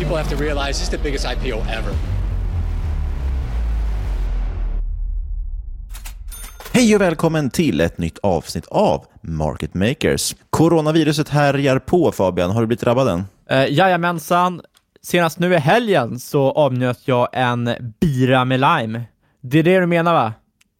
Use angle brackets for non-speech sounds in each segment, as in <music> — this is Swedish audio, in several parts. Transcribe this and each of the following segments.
People have to realize this is the biggest IPO ever. Hej och välkommen till ett nytt avsnitt av Market Makers. Coronaviruset härjar på Fabian, har du blivit drabbad än? Uh, jajamensan. Senast nu i helgen så avnjöt jag en bira med lime. Det är det du menar va?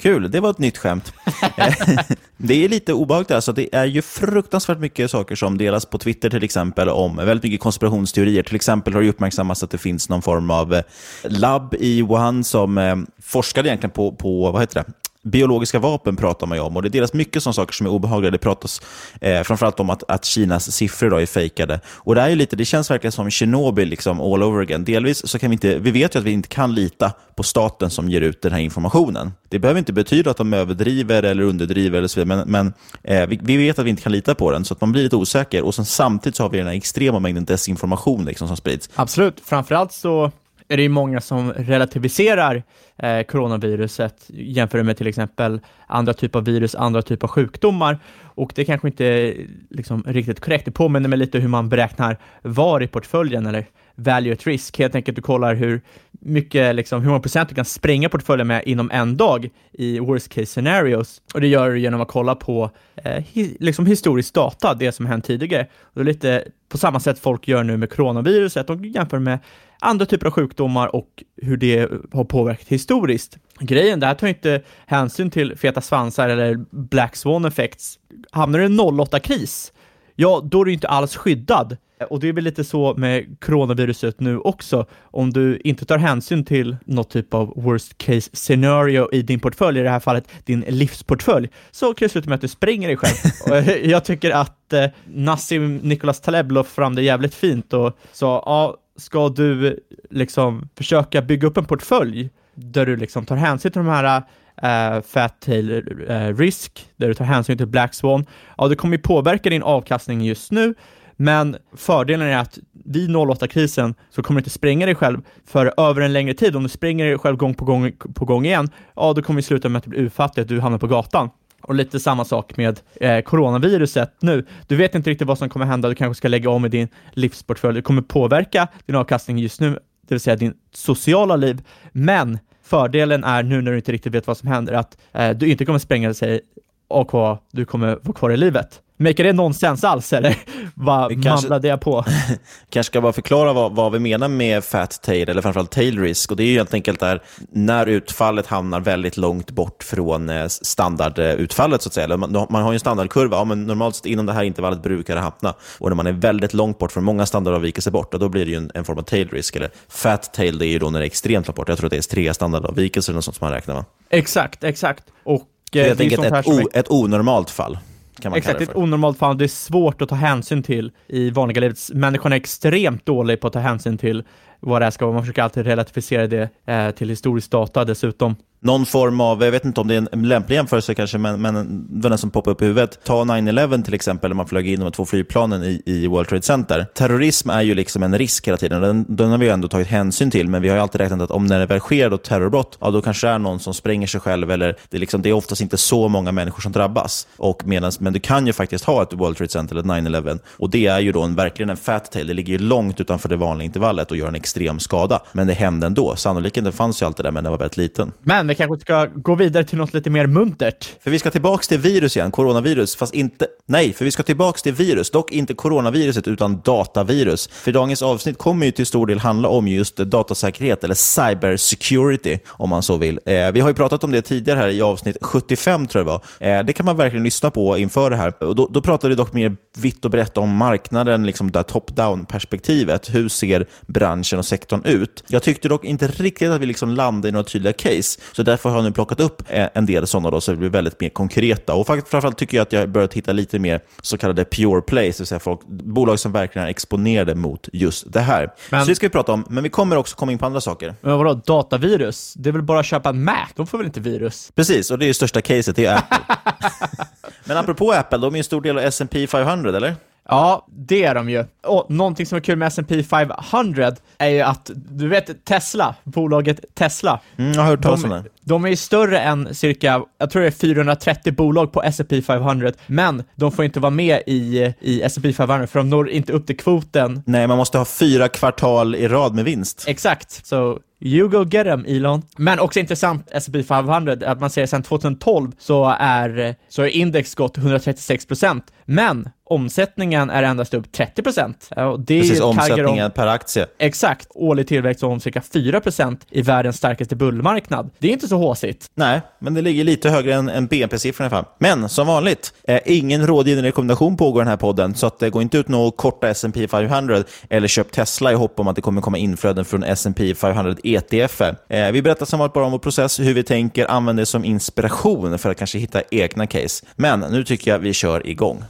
Kul, det var ett nytt skämt. <laughs> <laughs> det är lite obehagligt alltså. Det är ju fruktansvärt mycket saker som delas på Twitter till exempel om väldigt mycket konspirationsteorier. Till exempel har det uppmärksammats att det finns någon form av eh, labb i Wuhan som eh, forskade egentligen på, på vad heter det? Biologiska vapen pratar man ju om och det delas mycket sådana saker som är obehagliga. Det pratas eh, framförallt om att, att Kinas siffror då är fejkade. Och det, är ju lite, det känns verkligen som Tjernobyl liksom all over again. Delvis så kan vi inte, vi vet ju att vi inte kan lita på staten som ger ut den här informationen. Det behöver inte betyda att de överdriver eller underdriver, eller så vidare, men, men eh, vi, vi, vet att vi inte kan lita på den, så att man blir lite osäker. Och sen, samtidigt så har vi den här extrema mängden desinformation liksom, som sprids. Absolut, framförallt så är det ju många som relativiserar eh, coronaviruset jämfört med till exempel andra typer av virus, andra typer av sjukdomar. Och det kanske inte är liksom, riktigt korrekt. Det påminner mig lite hur man beräknar VAR i portföljen eller value at risk. Helt enkelt du kollar hur mycket, liksom, hur många procent du kan spränga portföljen med inom en dag i worst case scenarios. Och det gör du genom att kolla på eh, hi, liksom historisk data, det som hänt tidigare. Och det är lite på samma sätt folk gör nu med coronaviruset. De jämför med andra typer av sjukdomar och hur det har påverkat historiskt. Grejen, det här tar inte hänsyn till feta svansar eller black swan effects. Hamnar du i en 08-kris, ja, då är du inte alls skyddad. Och det är väl lite så med coronaviruset nu också. Om du inte tar hänsyn till något typ av worst case scenario i din portfölj, i det här fallet din livsportfölj, så kan det sluta med att du spränger dig själv. <laughs> jag tycker att eh, Nassim Nicholas Taleb la fram det jävligt fint och sa, ja, ska du liksom försöka bygga upp en portfölj där du liksom tar hänsyn till de här uh, fat tail uh, risk, där du tar hänsyn till black swan, ja, det kommer ju påverka din avkastning just nu, men fördelen är att vid 08-krisen så kommer du inte spränga dig själv för över en längre tid. Om du spränger dig själv gång på gång på gång igen, ja, då kommer vi sluta med att du blir utfattig, att du hamnar på gatan. Och lite samma sak med eh, coronaviruset nu. Du vet inte riktigt vad som kommer hända, du kanske ska lägga om i din livsportfölj. Det kommer påverka din avkastning just nu, det vill säga din sociala liv. Men fördelen är nu när du inte riktigt vet vad som händer, att eh, du inte kommer spränga sig och du kommer vara kvar i livet. Maker det nonsens alls eller? <laughs> Vad mamlade jag på? <laughs> kanske ska bara förklara vad, vad vi menar med fat tail, eller framförallt tail risk. Och det är ju helt enkelt där när utfallet hamnar väldigt långt bort från eh, standardutfallet, så att säga. Man, man har ju en standardkurva, ja, men normalt sett inom det här intervallet brukar det hamna. Och när man är väldigt långt bort från många standardavvikelser bort, då blir det ju en, en form av tail risk. Eller fat tail, det är ju då när det är extremt långt bort. Jag tror att det är tre standardavvikelser eller något sånt som man räknar med. Exakt, exakt. Och Det är eh, helt enkelt ett, o, ett onormalt fall, kan man Exakt, ett det för. onormalt fall. Det är svårt att ta hänsyn till i vanliga livet. Människan är extremt dålig på att ta hänsyn till vad det här ska vara. Man försöker alltid relativisera det eh, till historisk data dessutom. Någon form av, jag vet inte om det är en lämplig jämförelse kanske, men, men den som poppar upp i huvudet. Ta 9-11 till exempel, när man flög in de två flygplanen i, i World Trade Center. Terrorism är ju liksom en risk hela tiden. Den, den har vi ju ändå tagit hänsyn till, men vi har ju alltid räknat att om när det väl sker då terrorbrott, ja då kanske det är någon som spränger sig själv, eller det är, liksom, det är oftast inte så många människor som drabbas. Och medans, men du kan ju faktiskt ha ett World Trade Center eller ett 9-11, och det är ju då en, verkligen en fat tail. Det ligger ju långt utanför det vanliga intervallet och gör en extrem skada. Men det hände ändå. Sannolikheten fanns ju alltid där, men den var väldigt liten. Men vi kanske ska gå vidare till något lite mer muntert. För vi ska tillbaka till virus igen, coronavirus, fast inte... Nej, för vi ska tillbaka till virus, dock inte coronaviruset utan datavirus. För dagens avsnitt kommer ju till stor del handla om just datasäkerhet, eller cybersecurity, om man så vill. Eh, vi har ju pratat om det tidigare här i avsnitt 75, tror jag det var. Eh, det kan man verkligen lyssna på inför det här. Och då, då pratade vi dock mer vitt och brett om marknaden, liksom det top-down-perspektivet. Hur ser branschen och sektorn ut? Jag tyckte dock inte riktigt att vi liksom landade i några tydliga case, så därför har jag nu plockat upp eh, en del sådana då, så det blir väldigt mer konkreta. Och framförallt tycker jag att jag börjat hitta lite mer så kallade pure plays, det vill säga folk, bolag som verkligen är exponerade mot just det här. Men- Så det ska vi prata om, men vi kommer också komma in på andra saker. Men vadå, datavirus? Det är väl bara att köpa en Mac? De får väl inte virus? Precis, och det är ju största caset, det är Apple. <laughs> men apropå Apple, de är ju en stor del av S&P 500, eller? Ja, det är de ju. Och någonting som är kul med S&P 500 är ju att, du vet Tesla, bolaget Tesla. Mm, jag har hört talas om de, det. De är större än cirka, jag tror det är 430 bolag på S&P 500, men de får inte vara med i, i S&P 500 för de når inte upp till kvoten. Nej, man måste ha fyra kvartal i rad med vinst. Exakt, så you go get them Elon. Men också intressant, S&P 500, att man ser sedan 2012 så är, så är index gått 136%, men omsättningen är endast upp 30%. Ja, och det är Precis, taggar om- omsättningen per aktie. Exakt, årlig tillväxt om cirka 4% i världens starkaste bullmarknad. Det är inte så håsigt. Nej, men det ligger lite högre än, än BNP-siffrorna i alla fall. Men som vanligt, eh, ingen rådgivande rekommendation pågår i den här podden, så att det går inte ut och korta S&P 500 eller köp Tesla i hopp om att det kommer komma inflöden från S&P 500 ETF. Eh, vi berättar som vanligt bara om vår process, hur vi tänker, använder det som inspiration för att kanske hitta egna case. Men nu tycker jag vi kör igång.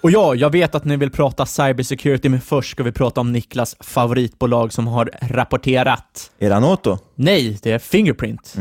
Och ja, jag vet att ni vill prata cybersecurity, men först ska vi prata om Niklas favoritbolag som har rapporterat. Är det Anoto? Nej, det är Fingerprint.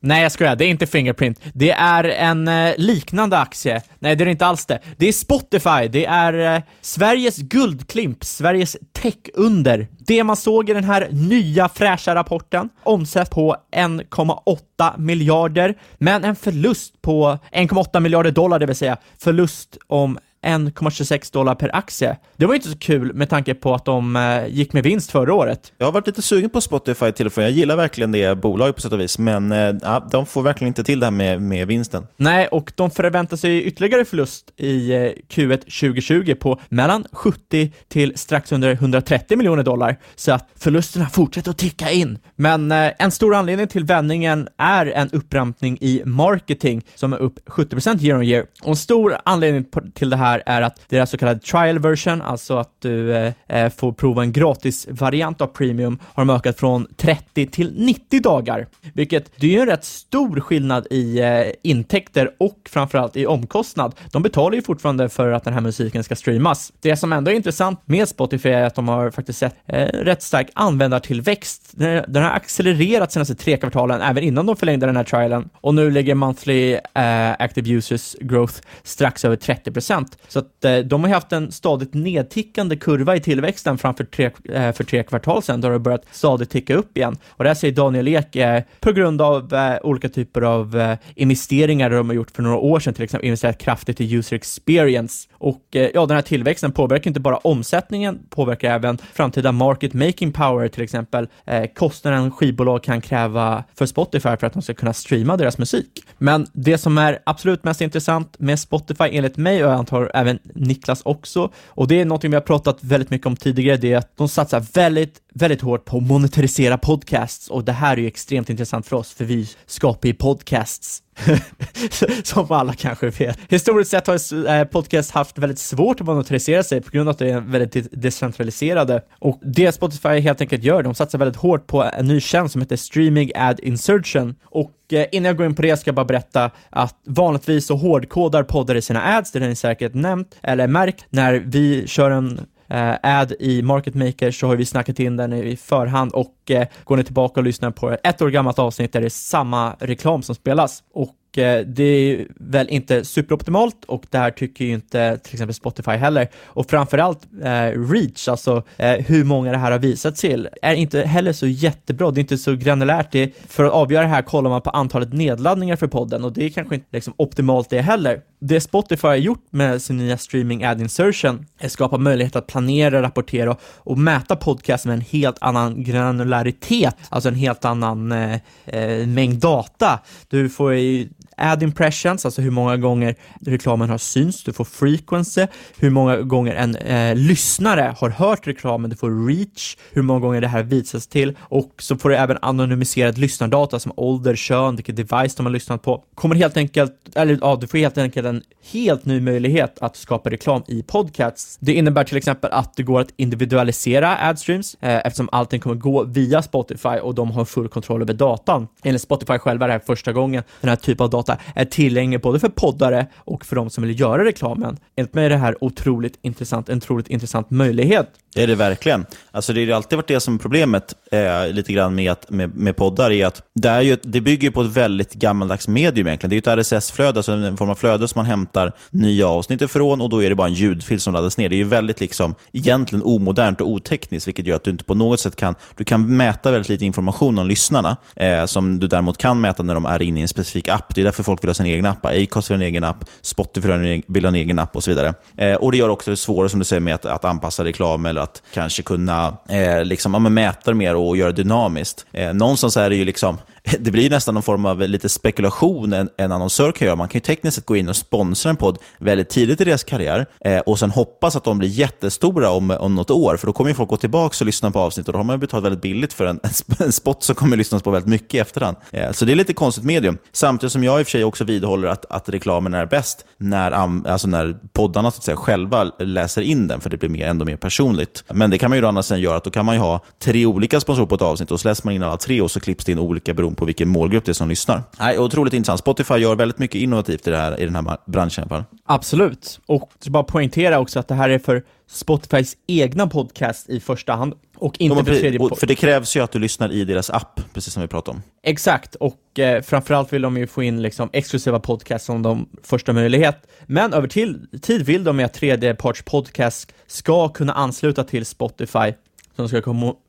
Nej, jag skojar. Det är inte Fingerprint. Det är en eh, liknande aktie. Nej, det är inte alls det. Det är Spotify. Det är eh, Sveriges guldklimp, Sveriges tech-under. Det man såg i den här nya fräscha rapporten, omsätt på 1,8 miljarder, men en förlust på 1,8 miljarder dollar, det vill säga förlust om 1,26 dollar per aktie. Det var ju inte så kul med tanke på att de eh, gick med vinst förra året. Jag har varit lite sugen på Spotify till och från. Jag gillar verkligen det bolaget på sätt och vis, men eh, ja, de får verkligen inte till det här med, med vinsten. Nej, och de förväntar sig ytterligare förlust i eh, Q1 2020 på mellan 70 till strax under 130 miljoner dollar, så att förlusterna fortsätter att ticka in. Men en stor anledning till vändningen är en upprampning i marketing som är upp 70% year on year. Och en stor anledning till det här är att deras så kallade trial version, alltså att du eh, eh, får prova en gratis variant av premium, har de ökat från 30 till 90 dagar, vilket det är ju en rätt stor skillnad i eh, intäkter och framförallt i omkostnad. De betalar ju fortfarande för att den här musiken ska streamas. Det som ändå är intressant med Spotify är att de har faktiskt sett eh, rätt stark användartillväxt. Den, den har accelererat senaste tre kvartalen, även innan de förlängde den här trialen. Och nu ligger monthly eh, active users growth strax över 30 procent. Så att eh, de har haft en stadigt nedtickande kurva i tillväxten framför tre, eh, för tre kvartal sedan, då har det börjat stadigt ticka upp igen. Och det här säger Daniel Ek eh, på grund av eh, olika typer av eh, investeringar de har gjort för några år sedan, till exempel investerat kraftigt i user experience. Och eh, ja, den här tillväxten påverkar inte bara omsättningen, påverkar även framtida market making power, till exempel eh, kostnaden skivbolag kan kräva för Spotify för att de ska kunna streama deras musik. Men det som är absolut mest intressant med Spotify enligt mig och jag antar även Niklas också, och det är någonting vi har pratat väldigt mycket om tidigare, det är att de satsar väldigt, väldigt hårt på att monetarisera podcasts och det här är ju extremt intressant för oss, för vi skapar ju podcasts <laughs> som alla kanske vet. Historiskt sett har eh, podcast haft väldigt svårt att monetarisera sig på grund av att det är väldigt decentraliserade. Och det Spotify helt enkelt gör, de satsar väldigt hårt på en ny tjänst som heter Streaming Ad Insertion. Och Eh, innan jag går in på det ska jag bara berätta att vanligtvis så hårdkodar poddar i sina ads, det har ni säkert nämnt eller märkt, när vi kör en eh, ad i Market Maker så har vi snackat in den i förhand och eh, går ni tillbaka och lyssnar på ett år gammalt avsnitt där det är samma reklam som spelas. Och Eh, det är väl inte superoptimalt och det här tycker ju inte till exempel Spotify heller. Och framförallt eh, reach, alltså eh, hur många det här har visat till, är inte heller så jättebra. Det är inte så granulärt. Det, för att avgöra det här kollar man på antalet nedladdningar för podden och det är kanske inte liksom, optimalt det heller. Det Spotify har gjort med sin nya streaming ad insertion är att skapa möjlighet att planera, rapportera och, och mäta podcast med en helt annan granularitet, alltså en helt annan eh, eh, mängd data. Du får ju ad impressions, alltså hur många gånger reklamen har synts, du får frequency, hur många gånger en eh, lyssnare har hört reklamen, du får reach, hur många gånger det här visas till och så får du även anonymiserad lyssnardata som ålder, kön, vilket device de har lyssnat på. Kommer helt enkelt, eller ja, du får helt enkelt en helt ny möjlighet att skapa reklam i podcasts. Det innebär till exempel att det går att individualisera adstreams eh, eftersom allting kommer gå via Spotify och de har full kontroll över datan. Enligt Spotify själva är det här första gången den här typen av data är tillgänglig både för poddare och för de som vill göra reklamen. Enligt mig är det här otroligt intressant, en otroligt intressant möjlighet. Det är det verkligen. Alltså det har alltid varit det som är problemet eh, lite grann med, att, med, med poddar, är att det, är ju, det bygger på ett väldigt gammaldags medium egentligen. Det är ju ett RSS-flöde, alltså en form av flöde som man hämtar nya avsnitt ifrån och då är det bara en ljudfil som laddas ner. Det är ju väldigt liksom, egentligen omodernt och otekniskt, vilket gör att du inte på något sätt kan, du kan mäta väldigt lite information om lyssnarna, eh, som du däremot kan mäta när de är inne i en specifik app. Det är därför folk vill ha sin egen app. Acast vill ha en egen app, Spotify vill ha en egen app och så vidare. Eh, och Det gör också det svårare, som du säger, med att, att anpassa reklam eller att kanske kunna eh, liksom, ja, mäta det mer och göra det dynamiskt. Eh, någonstans är det ju liksom, <laughs> det blir nästan någon form av lite spekulation en, en annonsör kan göra. Man kan ju tekniskt sett gå in och sponsra en podd väldigt tidigt i deras karriär eh, och sen hoppas att de blir jättestora om, om något år, för då kommer ju folk gå tillbaka och lyssna på avsnitt och då har man betalat väldigt billigt för en, <laughs> en spot som kommer lyssnas på väldigt mycket i efterhand. Eh, så det är lite konstigt medium. Samtidigt som jag i och för sig också vidhåller att, att reklamen är bäst när, alltså när poddarna så att säga, själva läser in den, för det blir mer, ändå mer personligt. Men det kan man ju då annars sen göra att då kan man ju ha tre olika sponsorer på ett avsnitt och så läser man in alla tre och så klipps det in olika beroende på vilken målgrupp det är som lyssnar. Nej, otroligt intressant. Spotify gör väldigt mycket innovativt i, det här, i den här branschen. Fall. Absolut. Och bara poängtera också att det här är för Spotifys egna podcast i första hand och inte för tredje För det krävs ju att du lyssnar i deras app, precis som vi pratade om. Exakt, och eh, framförallt vill de ju få in liksom, exklusiva podcasts som de första möjlighet. Men över till, tid vill de att tredjeparts podcast ska kunna ansluta till Spotify som ska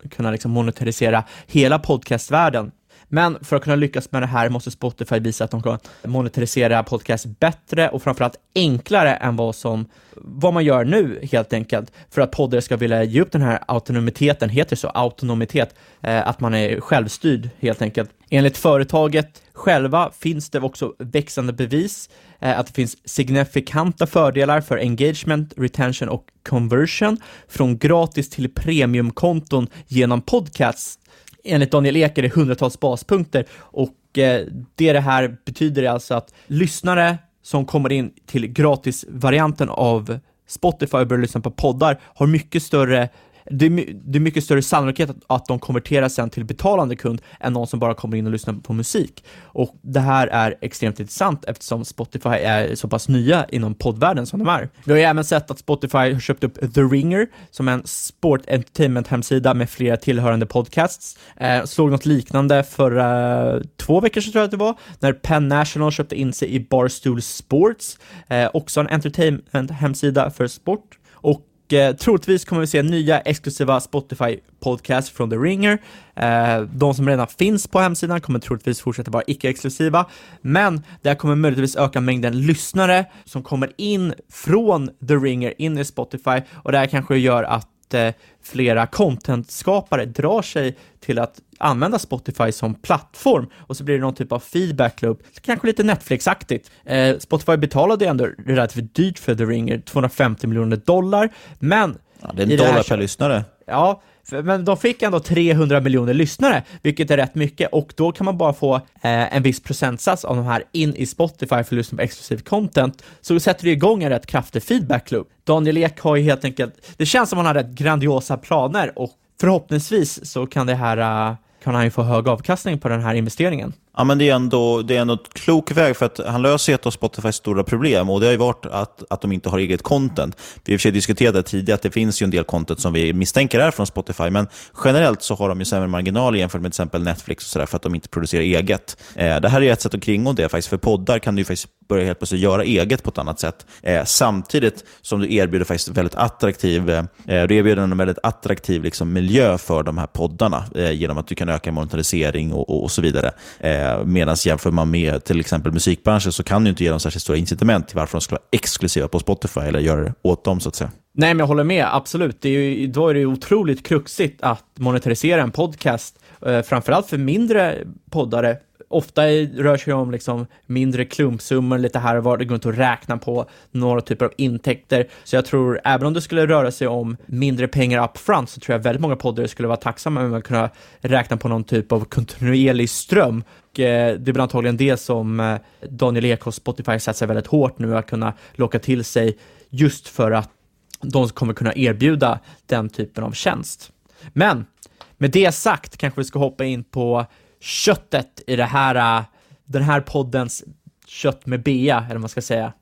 kunna liksom monetarisera hela podcastvärlden. Men för att kunna lyckas med det här måste Spotify visa att de kan monetarisera podcast bättre och framförallt enklare än vad som vad man gör nu helt enkelt för att poddare ska vilja ge upp den här autonomiteten, heter det så, autonomitet, eh, att man är självstyrd helt enkelt. Enligt företaget själva finns det också växande bevis eh, att det finns signifikanta fördelar för engagement, retention och conversion från gratis till premiumkonton genom podcasts enligt Daniel Ek är det hundratals baspunkter. Och eh, det det här betyder är alltså att lyssnare som kommer in till gratisvarianten av Spotify och börjar lyssna på poddar har mycket större det är, det är mycket större sannolikhet att, att de konverterar sen till betalande kund än någon som bara kommer in och lyssnar på musik. Och det här är extremt intressant eftersom Spotify är så pass nya inom poddvärlden som de är. Vi har ju även sett att Spotify har köpt upp The Ringer som en sport entertainment hemsida med flera tillhörande podcasts. Eh, slog något liknande för eh, två veckor sedan tror jag att det var, när Penn National köpte in sig i Barstool Sports, eh, också en entertainment hemsida för sport. Och eh, troligtvis kommer vi se nya exklusiva Spotify podcasts från The Ringer. Eh, de som redan finns på hemsidan kommer troligtvis fortsätta vara icke-exklusiva, men det här kommer möjligtvis öka mängden lyssnare som kommer in från The Ringer in i Spotify och det här kanske gör att eh, flera contentskapare drar sig till att använda Spotify som plattform och så blir det någon typ av feedback loop, kanske lite Netflix-aktigt. Eh, Spotify betalade ändå relativt dyrt för The Ringer, 250 miljoner dollar, men... Ja, det är en dollar per lyssnare. Ja, men de fick ändå 300 miljoner lyssnare, vilket är rätt mycket och då kan man bara få eh, en viss procentsats av de här in i Spotify för att lyssna på exklusiv content. Så sätter det igång en rätt kraftig feedback loop. Daniel Ek har ju helt enkelt, det känns som att han har rätt grandiosa planer och förhoppningsvis så kan det här eh, kan han ju få hög avkastning på den här investeringen. Ja, men det är ändå, det är ändå ett klok väg för att han löser ett av Spotifys stora problem och det har ju varit att, att de inte har eget content. Vi har i och för sig diskuterat det tidigare att det finns ju en del content som vi misstänker är från Spotify, men generellt så har de ju sämre marginaler jämfört med till exempel Netflix och sådär för att de inte producerar eget. Eh, det här är ett sätt att kringgå det faktiskt. För poddar kan du ju faktiskt börja helt plötsligt göra eget på ett annat sätt. Eh, samtidigt som du erbjuder faktiskt väldigt attraktiv, eh, du erbjuder en väldigt attraktiv liksom, miljö för de här poddarna eh, genom att du kan öka monetarisering och, och, och så vidare. Eh, Eh, Medan jämför man med till exempel musikbranschen så kan du inte ge dem särskilt stora incitament till varför de ska vara exklusiva på Spotify eller göra det åt dem så att säga. Nej, men jag håller med, absolut. Det är ju, då är det ju otroligt kruxigt att monetarisera en podcast, eh, framförallt för mindre poddare. Ofta rör sig om liksom mindre klumpsummor lite här och var, det går inte att räkna på några typer av intäkter. Så jag tror, även om det skulle röra sig om mindre pengar up front så tror jag väldigt många poddare skulle vara tacksamma med att kunna räkna på någon typ av kontinuerlig ström Och eh, det är väl antagligen det som eh, Daniel Ek och Spotify satsar väldigt hårt nu, att kunna locka till sig just för att de kommer kunna erbjuda den typen av tjänst. Men med det sagt kanske vi ska hoppa in på köttet i det här, äh, den här poddens kött med bea, eller vad man ska säga.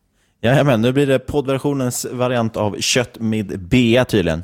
Jajamän, nu blir det poddversionens variant av kött med bea tydligen.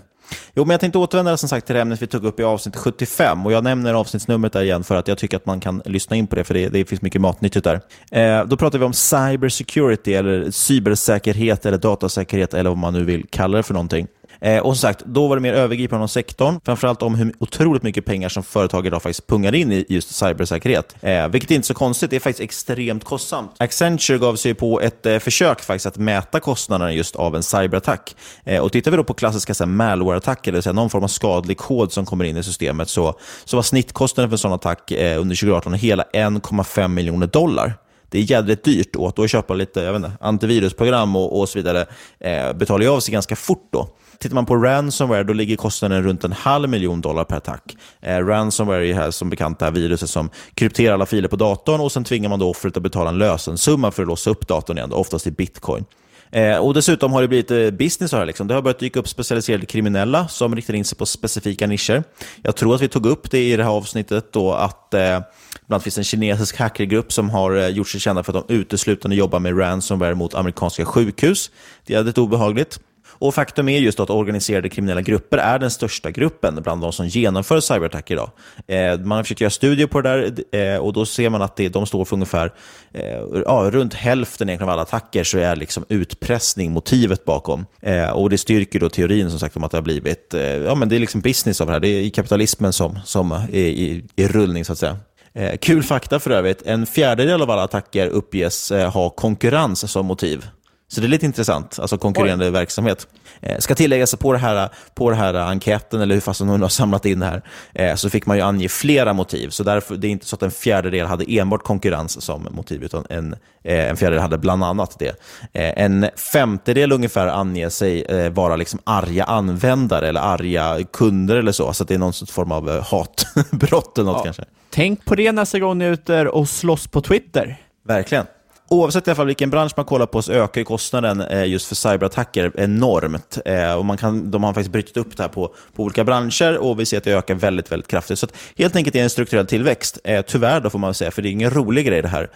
Jo, men jag tänkte återvända som sagt till det ämnet vi tog upp i avsnitt 75 och jag nämner avsnittsnumret där igen för att jag tycker att man kan lyssna in på det för det, det finns mycket matnyttigt där. Eh, då pratar vi om cybersecurity eller cybersäkerhet eller datasäkerhet eller vad man nu vill kalla det för någonting. Eh, och som sagt, då var det mer övergripande om sektorn, framförallt om hur otroligt mycket pengar som företag idag faktiskt pungar in i just cybersäkerhet. Eh, vilket är inte så konstigt, det är faktiskt extremt kostsamt. Accenture gav sig på ett eh, försök faktiskt att mäta kostnaderna just av en cyberattack. Eh, och tittar vi då på klassiska malware-attacker, det vill säga någon form av skadlig kod som kommer in i systemet, så, så var snittkostnaden för en sån attack eh, under 2018 hela 1,5 miljoner dollar det är jädrigt dyrt och att då köpa lite jag vet inte, antivirusprogram och, och så vidare eh, betalar ju av sig ganska fort. då. Tittar man på ransomware då ligger kostnaden runt en halv miljon dollar per attack. Eh, ransomware är här som bekant det här viruset som krypterar alla filer på datorn och sen tvingar man då offret att betala en lösensumma för att låsa upp datorn igen, oftast i bitcoin. Eh, och Dessutom har det blivit eh, business här. Liksom. Det har börjat dyka upp specialiserade kriminella som riktar in sig på specifika nischer. Jag tror att vi tog upp det i det här avsnittet då att eh, bland finns en kinesisk hackergrupp som har eh, gjort sig kända för att de uteslutande jobbar med ransomware mot amerikanska sjukhus. Det är lite obehagligt. Och faktum är just att organiserade kriminella grupper är den största gruppen bland de som genomför cyberattacker idag. Eh, man har försökt göra studier på det där eh, och då ser man att det, de står för ungefär eh, ja, runt hälften av alla attacker så är liksom utpressning motivet bakom. Eh, och det styrker då teorin som sagt om att det har blivit, eh, ja men det är liksom business av det här. Det är kapitalismen som, som är i, i rullning så att säga. Eh, kul fakta för övrigt, en fjärdedel av alla attacker uppges eh, ha konkurrens som motiv. Så det är lite intressant, alltså konkurrerande Oj. verksamhet. Eh, ska tilläggas på det här, på det här enkäten, eller hur fast hon har samlat in det här, eh, så fick man ju ange flera motiv. Så därför, det är inte så att en fjärdedel hade enbart konkurrens som motiv, utan en, eh, en fjärdedel hade bland annat det. Eh, en femtedel ungefär anger sig eh, vara liksom arga användare eller arga kunder eller så. Så det är någon form av eh, hatbrott eller något ja. kanske. Tänk på det nästa gång ni är ute och slåss på Twitter. Verkligen oavsett i alla fall vilken bransch man kollar på så ökar kostnaden eh, just för cyberattacker enormt. Eh, och man kan, de har faktiskt brutit upp det här på, på olika branscher och vi ser att det ökar väldigt, väldigt kraftigt. Så att, helt enkelt är det en strukturell tillväxt. Eh, tyvärr då får man säga, för det är ingen rolig grej det här.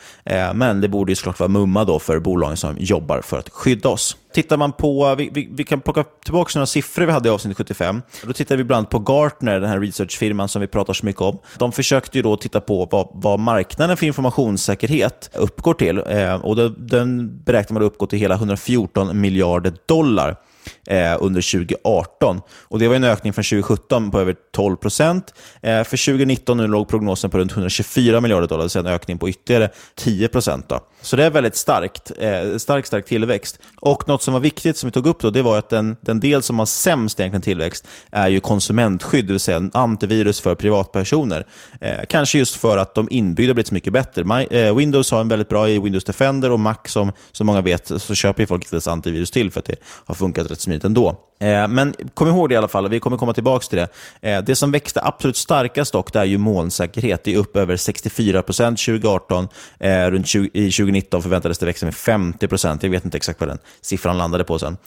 Men det borde ju såklart vara mumma då för bolagen som jobbar för att skydda oss. Tittar man på, vi, vi, vi, kan plocka tillbaka några siffror vi hade i avsnitt 75. Då tittar vi bland annat på Gartner, den här researchfirman som vi pratar så mycket om. De försökte ju då titta på vad, vad marknaden för informationssäkerhet uppgår till. Eh, och då, den beräknar man uppgå till hela 114 miljarder dollar eh, under 2018. Och Det var en ökning från 2017 på över 12 procent. Eh, för 2019 nu låg prognosen på runt 124 miljarder dollar, det en ökning på ytterligare 10 procent. Så det är väldigt starkt, eh, stark, stark tillväxt. Och Något som var viktigt som vi tog upp då, det var att den, den del som har sämst egentligen tillväxt är ju konsumentskydd, det vill säga antivirus för privatpersoner. Eh, kanske just för att de inbyggda blivit så mycket bättre. My, eh, Windows har en väldigt bra i Windows Defender och Mac som, som många vet så köper folk inte ens antivirus till för att det har funkat rätt smidigt ändå. Eh, men kom ihåg det i alla fall, vi kommer komma tillbaka till det. Eh, det som växte absolut starkast dock, det är ju molnsäkerhet. Det är upp över 64 procent 2018. Eh, runt 20, 2019 förväntades det växa med 50 procent. Jag vet inte exakt vad den siffran landade på sen.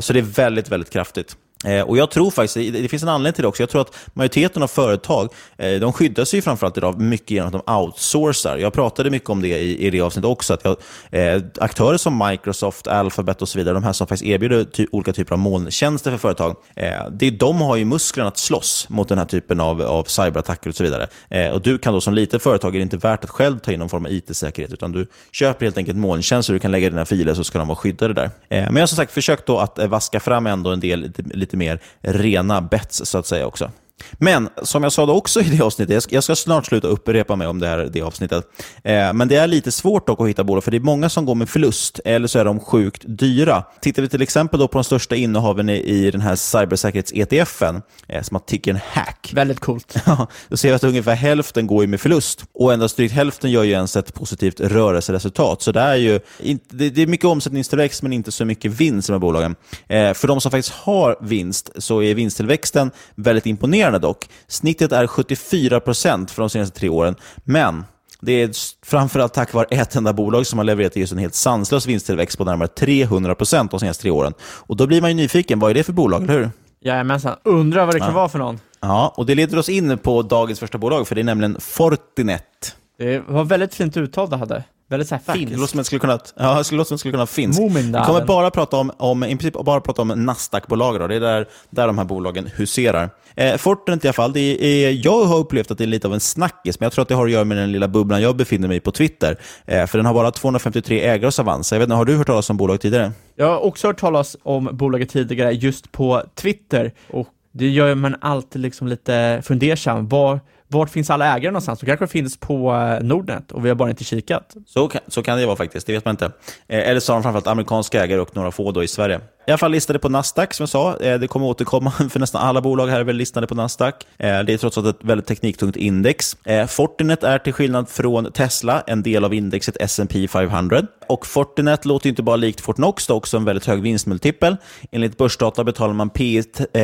Så det är väldigt, väldigt kraftigt. Eh, och Jag tror faktiskt, det finns en anledning till det också, jag tror att majoriteten av företag eh, de skyddar sig framförallt idag mycket genom att de outsourcar. Jag pratade mycket om det i, i det avsnittet också, att jag, eh, aktörer som Microsoft, Alphabet och så vidare, de här som faktiskt erbjuder ty olika typer av molntjänster för företag, eh, det, de har ju musklerna att slåss mot den här typen av, av cyberattacker och så vidare. Eh, och Du kan då som litet företag, är det inte värt att själv ta in någon form av IT-säkerhet, utan du köper helt enkelt molntjänster, du kan lägga dina filer så ska de vara skyddade där. Eh, men jag har som sagt försökt då att eh, vaska fram ändå en del lite, lite mer rena bets så att säga också. Men som jag sa då också i det avsnittet, jag ska snart sluta upprepa mig om det här det avsnittet, eh, men det är lite svårt dock att hitta bolag, för det är många som går med förlust, eller så är de sjukt dyra. Tittar vi till exempel då på de största innehaven i, i den här cybersäkerhets-ETFen, eh, som har tickern Hack. Väldigt coolt. <laughs> då ser vi att ungefär hälften går med förlust, och endast drygt hälften gör ju ens ett positivt rörelseresultat. Så det är ju det, det är mycket omsättningstillväxt, men inte så mycket vinst i de här bolagen. Eh, för de som faktiskt har vinst, så är vinsttillväxten väldigt imponerande imponerande dock. Snittet är 74 procent för de senaste tre åren, men det är framförallt tack vare ett enda bolag som har levererat just en helt sanslös vinsttillväxt på närmare 300 procent de senaste tre åren. Och Då blir man ju nyfiken, vad är det för bolag, eller hur? Jajamensan, undrar vad det kan ja. vara för någon. Ja, och det leder oss in på dagens första bolag, för det är nämligen Fortinet. Det var väldigt fint uttal det hade. Väldigt såhär finskt. Det låter som att det skulle kunna, ja, det låter som att skulle kunna finsk. Vi kommer bara prata om, om, i princip bara prata om Nasdaq-bolag. Det är där, där de här bolagen huserar. Eh, Fortinet i alla fall, det är, jag har upplevt att det är lite av en snackis, men jag tror att det har att göra med den lilla bubblan jag befinner mig i på Twitter. Eh, för den har bara 253 ägare hos Avanza. Jag vet inte, har du hört talas om bolaget tidigare? Jag har också hört talas om bolaget tidigare just på Twitter. Och det gör man alltid liksom lite fundersam. Var, vart finns alla ägare någonstans? De kanske finns på eh, Nordnet och vi har bara inte kikat. Så kan, så kan det vara faktiskt, det vet man inte. Eh, eller så har de framförallt amerikanska ägare och några få då i Sverige. I alla fall listade på Nasdaq, som jag sa. Eh, det kommer återkomma, <laughs> för nästan alla bolag här är väl listade på Nasdaq. Eh, det är trots allt ett väldigt tekniktungt index. Eh, Fortinet är till skillnad från Tesla en del av indexet S&P 500. Och Fortinet låter inte bara likt Fortnox, det är också en väldigt hög vinstmultipel. Enligt börsdata betalar man P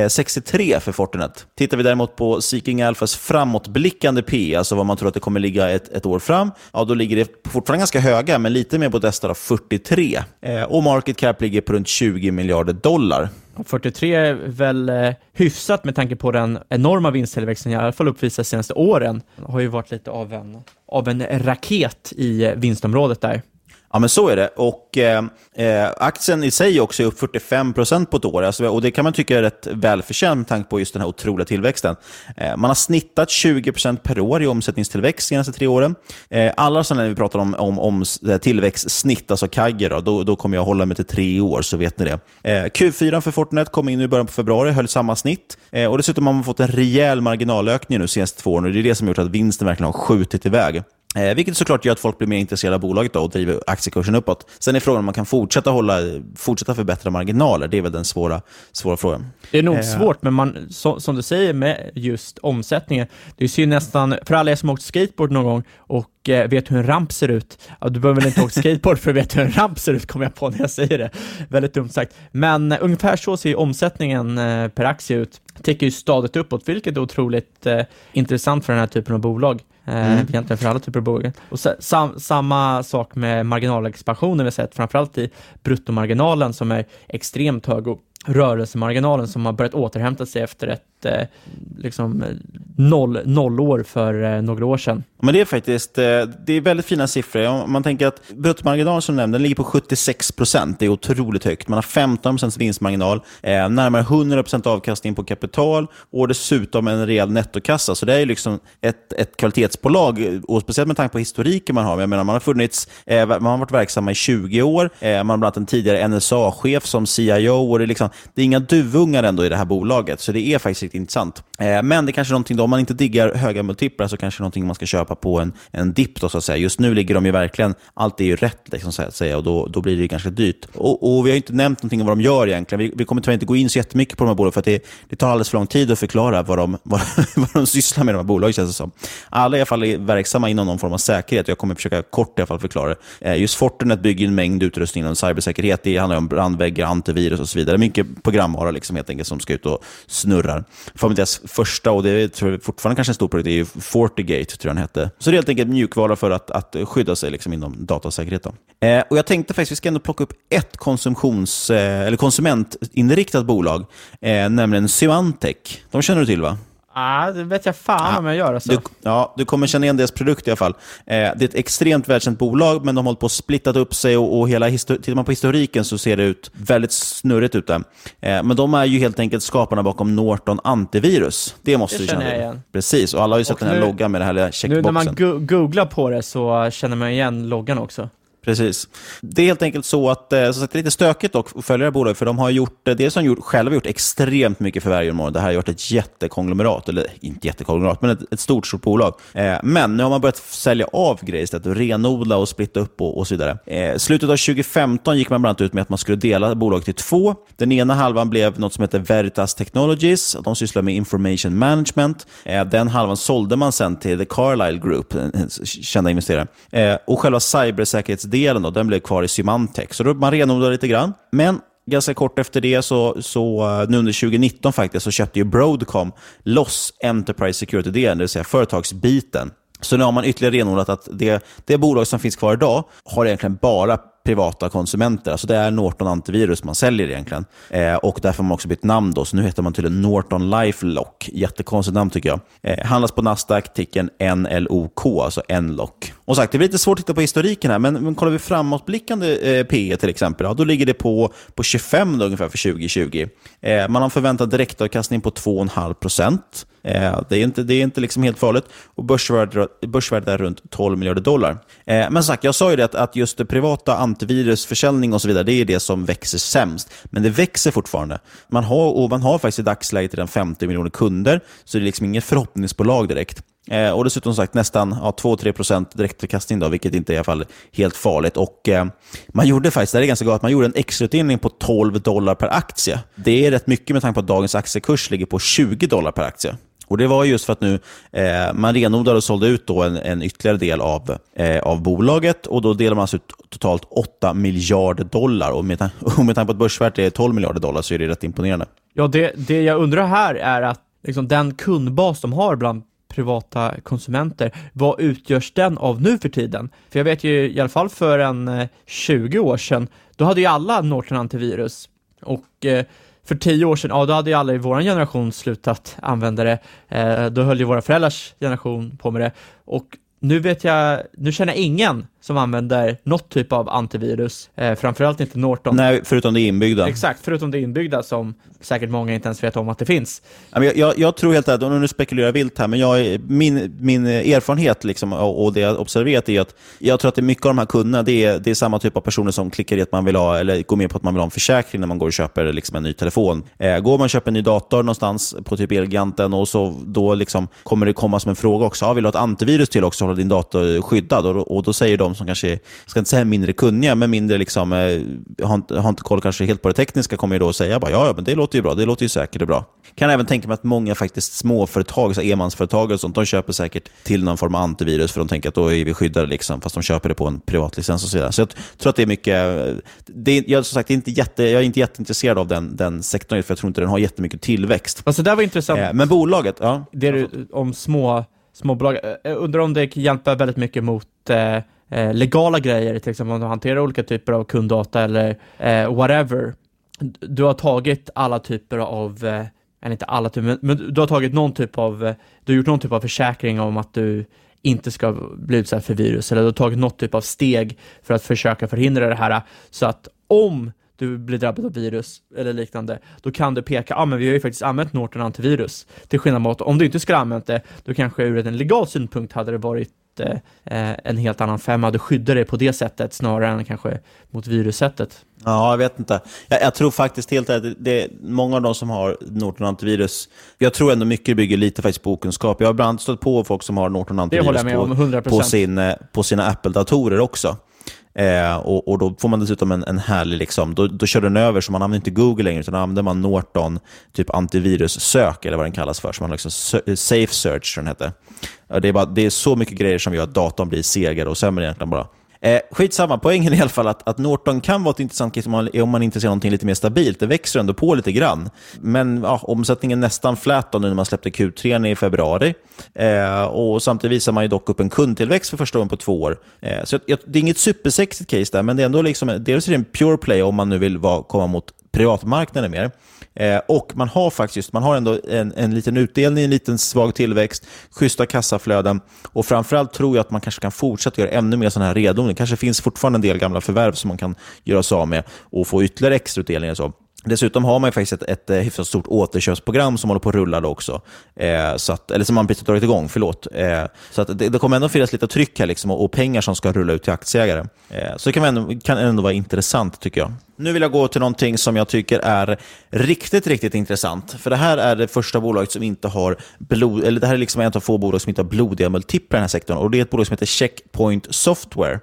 63 för Fortinet. Tittar vi däremot på Seeking Alphas framåtblickande P, alltså vad man tror att det kommer ligga ett, ett år fram, ja då ligger det fortfarande ganska höga, men lite mer på Destar 43. Och market cap ligger på runt 20 miljarder miljarder dollar. 43 är väl eh, hyfsat med tanke på den enorma vinsttillväxten i alla fall uppvisat de senaste åren. Det har ju varit lite av en, av en raket i eh, vinstområdet där. Ja, men så är det. Och eh, eh aktien i sig också är upp 45 procent på ett år. Alltså, och Det kan man tycka är rätt välförtjänt med tanke på just den här otroliga tillväxten. Eh, man har snittat 20 procent per år i omsättningstillväxt de senaste tre åren. Eh, alla sådana när vi pratar om, om, om eh, tillväxtsnitt, alltså kagger, då, då, då, kommer jag hålla mig till tre år, så vet ni det. Eh, Q4 för Fortinet kom in i början på februari, höll samma snitt. Eh, och Dessutom har man fått en rejäl marginalökning nu de senaste två åren. Och det är det som har gjort att vinsten verkligen har skjutit iväg. Eh, vilket såklart gör att folk blir mer intresserade av bolaget då och driver aktiekursen uppåt. Sen är frågan om man kan fortsätta, hålla, fortsätta förbättra marginaler. Det är väl den svåra, svåra frågan. Det är nog eh. svårt, men man, så, som du säger med just omsättningen, det ser ju nästan, för alla er som åkt skateboard någon gång och eh, vet hur en ramp ser ut, ja, du behöver väl inte åka skateboard för att veta hur en ramp ser ut, kommer jag på när jag säger det. Väldigt dumt sagt. Men eh, ungefär så ser omsättningen eh, per aktie ut. tickar ju stadigt uppåt, vilket är otroligt eh, intressant för den här typen av bolag. Eh, Mm. Egentligen för alla typer av bolag. Och sa, sam, samma sak med marginalexpansionen vi har sett, framförallt i bruttomarginalen som är extremt hög och rörelsemarginalen som har börjat återhämta sig efter ett Eh, liksom, noll, nollår för eh, några år sedan. Men det är faktiskt eh, det är väldigt fina siffror. Om man tänker att bruttomarginalen som du nämnde, den ligger på 76 procent. Det är otroligt högt. Man har 15 procents vinstmarginal, närmare 100 procent avkastning på kapital och dessutom en rejäl nettokassa. Så det är liksom ett, ett kvalitetsbolag, och speciellt med tanke på historiken man har. Jag menar, man har funnits, man har varit verksamma i 20 år. Man har bland annat en tidigare NSA-chef som CIO. Och det, är liksom, det är inga duvungar ändå i det här bolaget, så det är faktiskt riktigt intressant. Eh, men det är kanske är någonting, då, om man inte diggar höga multiplar, så kanske det är någonting man ska köpa på en, en dipp. Då, så att säga. Just nu ligger de ju verkligen, allt är ju rätt, liksom, så att säga, och då, då blir det ganska dyrt. Och, och Vi har inte nämnt någonting om vad de gör egentligen. Vi, vi kommer tyvärr inte gå in så jättemycket på de här bolagen, för att det, det tar alldeles för lång tid att förklara vad de, <laughs> vad, vad de sysslar med, de här bolagen, känns det som. Alla i alla fall är verksamma inom någon form av säkerhet. Jag kommer försöka kort i alla fall förklara det. Eh, Just Fortinet bygger en mängd utrustning inom cybersäkerhet. Det handlar om brandväggar, antivirus och så vidare. Mycket programvara liksom, helt enkelt som ska ut och snurrar. För deras första, och det tror jag fortfarande kanske en stor produkt, är ju Fortigate, tror jag den hette. Så det är helt enkelt mjukvara för att, att skydda sig liksom, inom datasäkerhet. Då. Eh, och jag tänkte faktiskt, vi ska ändå plocka upp ett konsumtions, eh, eller konsumentinriktat bolag, eh, nämligen Symantec. De känner du till va? Ah, det vet jag fan om jag gör alltså. Du, ja, du kommer känna igen deras produkt i alla fall. Eh, det är ett extremt välkänt bolag, men de har hållit på att splittat upp sig och, och hela tittar man på historiken så ser det ut väldigt snurrigt ut. Eh, men de är ju helt enkelt skaparna bakom Norton Antivirus. Det måste Det du känna till. igen. Precis, och alla har ju sett Och den här nu- loggan med den här lilla Nu checkboxen. när man go googlar på det så känner man igen loggan också. Precis. Det är helt enkelt så att eh, så det är lite stökigt dock att följa det här bolaget, för de har gjort, eh, dels har de gjort, själva gjort extremt mycket förvärv genom åren. Det här har gjort ett jättekonglomerat, eller inte jättekonglomerat, men ett, ett stort, stort bolag. Eh, men nu har man börjat sälja av grejer istället, renodla och splitta upp och, och så vidare. Eh, slutet av 2015 gick man bland annat ut med att man skulle dela bolaget i två. Den ena halvan blev något som heter Veritas Technologies. De sysslar med information management. Eh, den halvan sålde man sen till The Carlyle Group, kända investerare. Eh, och själva cybersäkerhets delen då, den blev kvar i Symantec. Så då man renodlade lite grann. Men ganska kort efter det, så, så eh, nu under 2019 faktiskt, så köpte ju Broadcom loss Enterprise Security-delen, det vill säga företagsbiten. Så nu har man ytterligare renodlat att det, det bolag som finns kvar idag har egentligen bara privata konsumenter. Alltså det är Norton Antivirus man säljer egentligen. Eh, och därför har man också bytt namn. Då, så nu heter man tydligen Norton LifeLock. Jättekonstigt namn tycker jag. Eh, handlas på Nasdaq, ticken NLOK, alltså NLOK. Och sagt, det blir lite svårt att titta på historiken här, men, men kollar vi framåtblickande eh, PE till exempel, ja, då ligger det på, på 25 då, ungefär för 2020. Eh, man har förväntad direktavkastning på 2,5 procent. Eh, det är inte, det är inte liksom helt farligt. Och börsvärdet, börsvärdet är runt 12 miljarder dollar. Eh, men som sagt, jag sa ju det att, att just det privata antivirusförsäljning och så vidare, det är det som växer sämst. Men det växer fortfarande. Man har, och man har faktiskt i dagsläget redan 50 miljoner kunder, så det är liksom inget förhoppningsbolag direkt. Eh, och dessutom sagt nästan ja, 2-3% direktavkastning, då, vilket inte är i alla fall helt farligt. Och eh, Man gjorde faktiskt, det är ganska galet, man gjorde en extrautdelning på 12 dollar per aktie. Det är rätt mycket med tanke på att dagens aktiekurs ligger på 20 dollar per aktie. Och Det var just för att nu eh, man renodlade och sålde ut då en, en ytterligare del av, eh, av bolaget och då delar man alltså ut totalt 8 miljarder dollar. Och med, tan- <laughs> och med tanke på att börsvärdet är 12 miljarder dollar så är det rätt imponerande. Ja, det, det jag undrar här är att liksom, den kundbas de har bland privata konsumenter, vad utgörs den av nu för tiden? För jag vet ju i alla fall för en eh, 20 år sedan, då hade ju alla Norton antivirus och eh, för tio år sedan, ja då hade ju alla i vår generation slutat använda det. Eh, då höll ju våra föräldrars generation på med det och nu vet jag, nu känner jag ingen som använder något typ av antivirus, eh, framförallt inte Norton. Nej, förutom det inbyggda. Exakt, förutom det inbyggda som säkert många inte ens vet om att det finns. Jag, jag, jag tror helt ärligt, och nu spekulerar jag vilt här, men jag, min, min erfarenhet liksom, och, och det jag observerat är att jag tror att det är mycket av de här kunderna, det är, det är samma typ av personer som klickar i att man vill ha, eller går med på att man vill ha en försäkring när man går och köper liksom, en ny telefon. Eh, går man och köper en ny dator någonstans på typ Elgiganten och så då liksom kommer det komma som en fråga också, ah, vill du ha ett antivirus till också, hålla din dator skyddad? Och, och då säger de de som kanske, jag ska inte säga mindre kunniga, men mindre liksom, eh, har, inte, har inte koll kanske helt på det tekniska, kommer ju då säga bara, ja, ja, men det låter ju bra, det låter ju säkert och bra. Kan även tänka mig att många faktiskt småföretag, så enmansföretag och sånt, de köper säkert till någon form av antivirus för de tänker att då är vi skyddade, liksom, fast de köper det på en privatlicens och så vidare. Så jag tror att det är mycket, det, jag, som sagt, inte jätte, jag är inte jätteintresserad av den, den sektorn, för jag tror inte den har jättemycket tillväxt. Alltså det där var intressant. Eh, men bolaget, ja. Det du, om små, småbolag, Eh, jag undrar om det hjälper väldigt mycket mot eh, eh, legala grejer, till exempel om du hanterar olika typer av kunddata eller eh, whatever. Du har tagit alla typer av, eh, eller inte alla typer, men, men du har tagit någon typ av, eh, du har gjort någon typ av försäkring om att du inte ska bli utsatt för virus, eller du har tagit något typ av steg för att försöka förhindra det här, så att om du blir drabbad av virus eller liknande, då kan du peka, ja ah, men vi har ju faktiskt använt Norton antivirus. Till skillnad mot om du inte skulle ha använt det, då kanske ur en legal synpunkt hade det varit eh, en helt annan femma. Du skyddar dig på det sättet snarare än kanske mot virussättet. Ja, jag vet inte. Jag, jag tror faktiskt helt att det, det, många av de som har Norton antivirus, jag tror ändå mycket bygger lite faktiskt på okunskap. Jag har ibland stött på folk som har Norton antivirus på, på, sin, eh, på sina Apple-datorer också. Eh, och, och, Då får man dessutom en, en härlig, liksom, då, då kör den över, så man använder inte Google längre, utan då använder man Norton typ antivirus-sök, eller vad den kallas för. Så man liksom Safe Search, tror den heter. Det är, bara, det är så mycket grejer som gör att datorn blir segare och sämre egentligen bara. Eh, skitsamma, poängen är i alla fall att, att Norton kan vara ett intressant case om man, om man är intresserad av någonting lite mer stabilt. Det växer ändå på lite grann. Men ja, omsättningen är nästan flat nu när man släppte Q3 i februari. Eh, och Samtidigt visar man ju dock upp en kundtillväxt för första gången på två år. Eh, så jag, det är inget supersexigt case där, men det är ändå liksom, dels är det en pure play om man nu vill vara, komma mot privatmarknaden mer. Eh, och man har faktiskt man har ändå en, en liten utdelning, en liten svag tillväxt, schyssta kassaflöden och framförallt tror jag att man kanske kan fortsätta göra ännu mer sådana här redovisningar. Det kanske finns fortfarande en del gamla förvärv som man kan göra sig av med och få ytterligare extrautdelningar. Så. Dessutom har man faktiskt ett, ett, ett hyfsat stort återköpsprogram som håller på att rulla då också. Eh, så att, eller som man precis dragit igång, förlåt. Eh, så att det, det, kommer ändå finnas lite tryck här liksom, och, och, pengar som ska rulla ut till aktieägare. Eh, så det kan ändå, kan ändå vara intressant tycker jag. Nu vill jag gå till någonting som jag tycker är riktigt, riktigt intressant. För det här är det första bolaget som inte har blod, eller det här är liksom en av få bolag som inte har blodiga multiplar i den här sektorn. Och det är ett bolag som heter Checkpoint Software.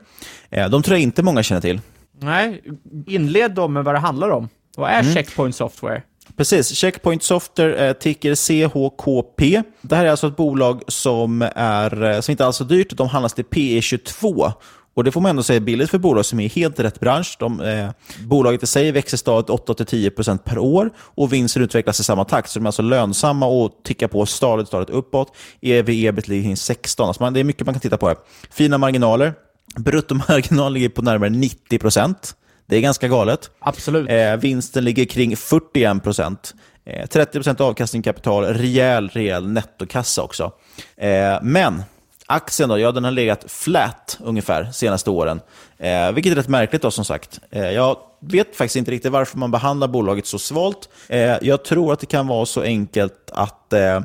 Eh, de tror jag inte många känner till. Nej, inled då med vad det handlar om. Vad är mm. Checkpoint Software? Precis, Checkpoint Software eh, ticker CHKP. Det här är alltså ett bolag som, är, eh, som inte alls är dyrt. De handlas till PE22. Och Det får man ändå säga är billigt för bolag som är helt rätt bransch. De, eh, bolaget i sig växer stadigt 8-10% per år och vinsten utvecklas i samma takt. Så de är alltså lönsamma och tickar på stadigt, stadigt uppåt. EV-EBIT ligger 16. Alltså man, det är mycket man kan titta på här. Fina marginaler. Bruttomarginal ligger på närmare 90%. Det är ganska galet. Absolut. Eh, vinsten ligger kring 41 procent. Eh, 30% avkastning kapital, rejäl, rejäl nettokassa också. Eh, men aktien då, ja, den har legat flat ungefär senaste åren. Eh, vilket är rätt märkligt då som sagt. Eh, jag vet faktiskt inte riktigt varför man behandlar bolaget så svalt. Eh, jag tror att det kan vara så enkelt att eh,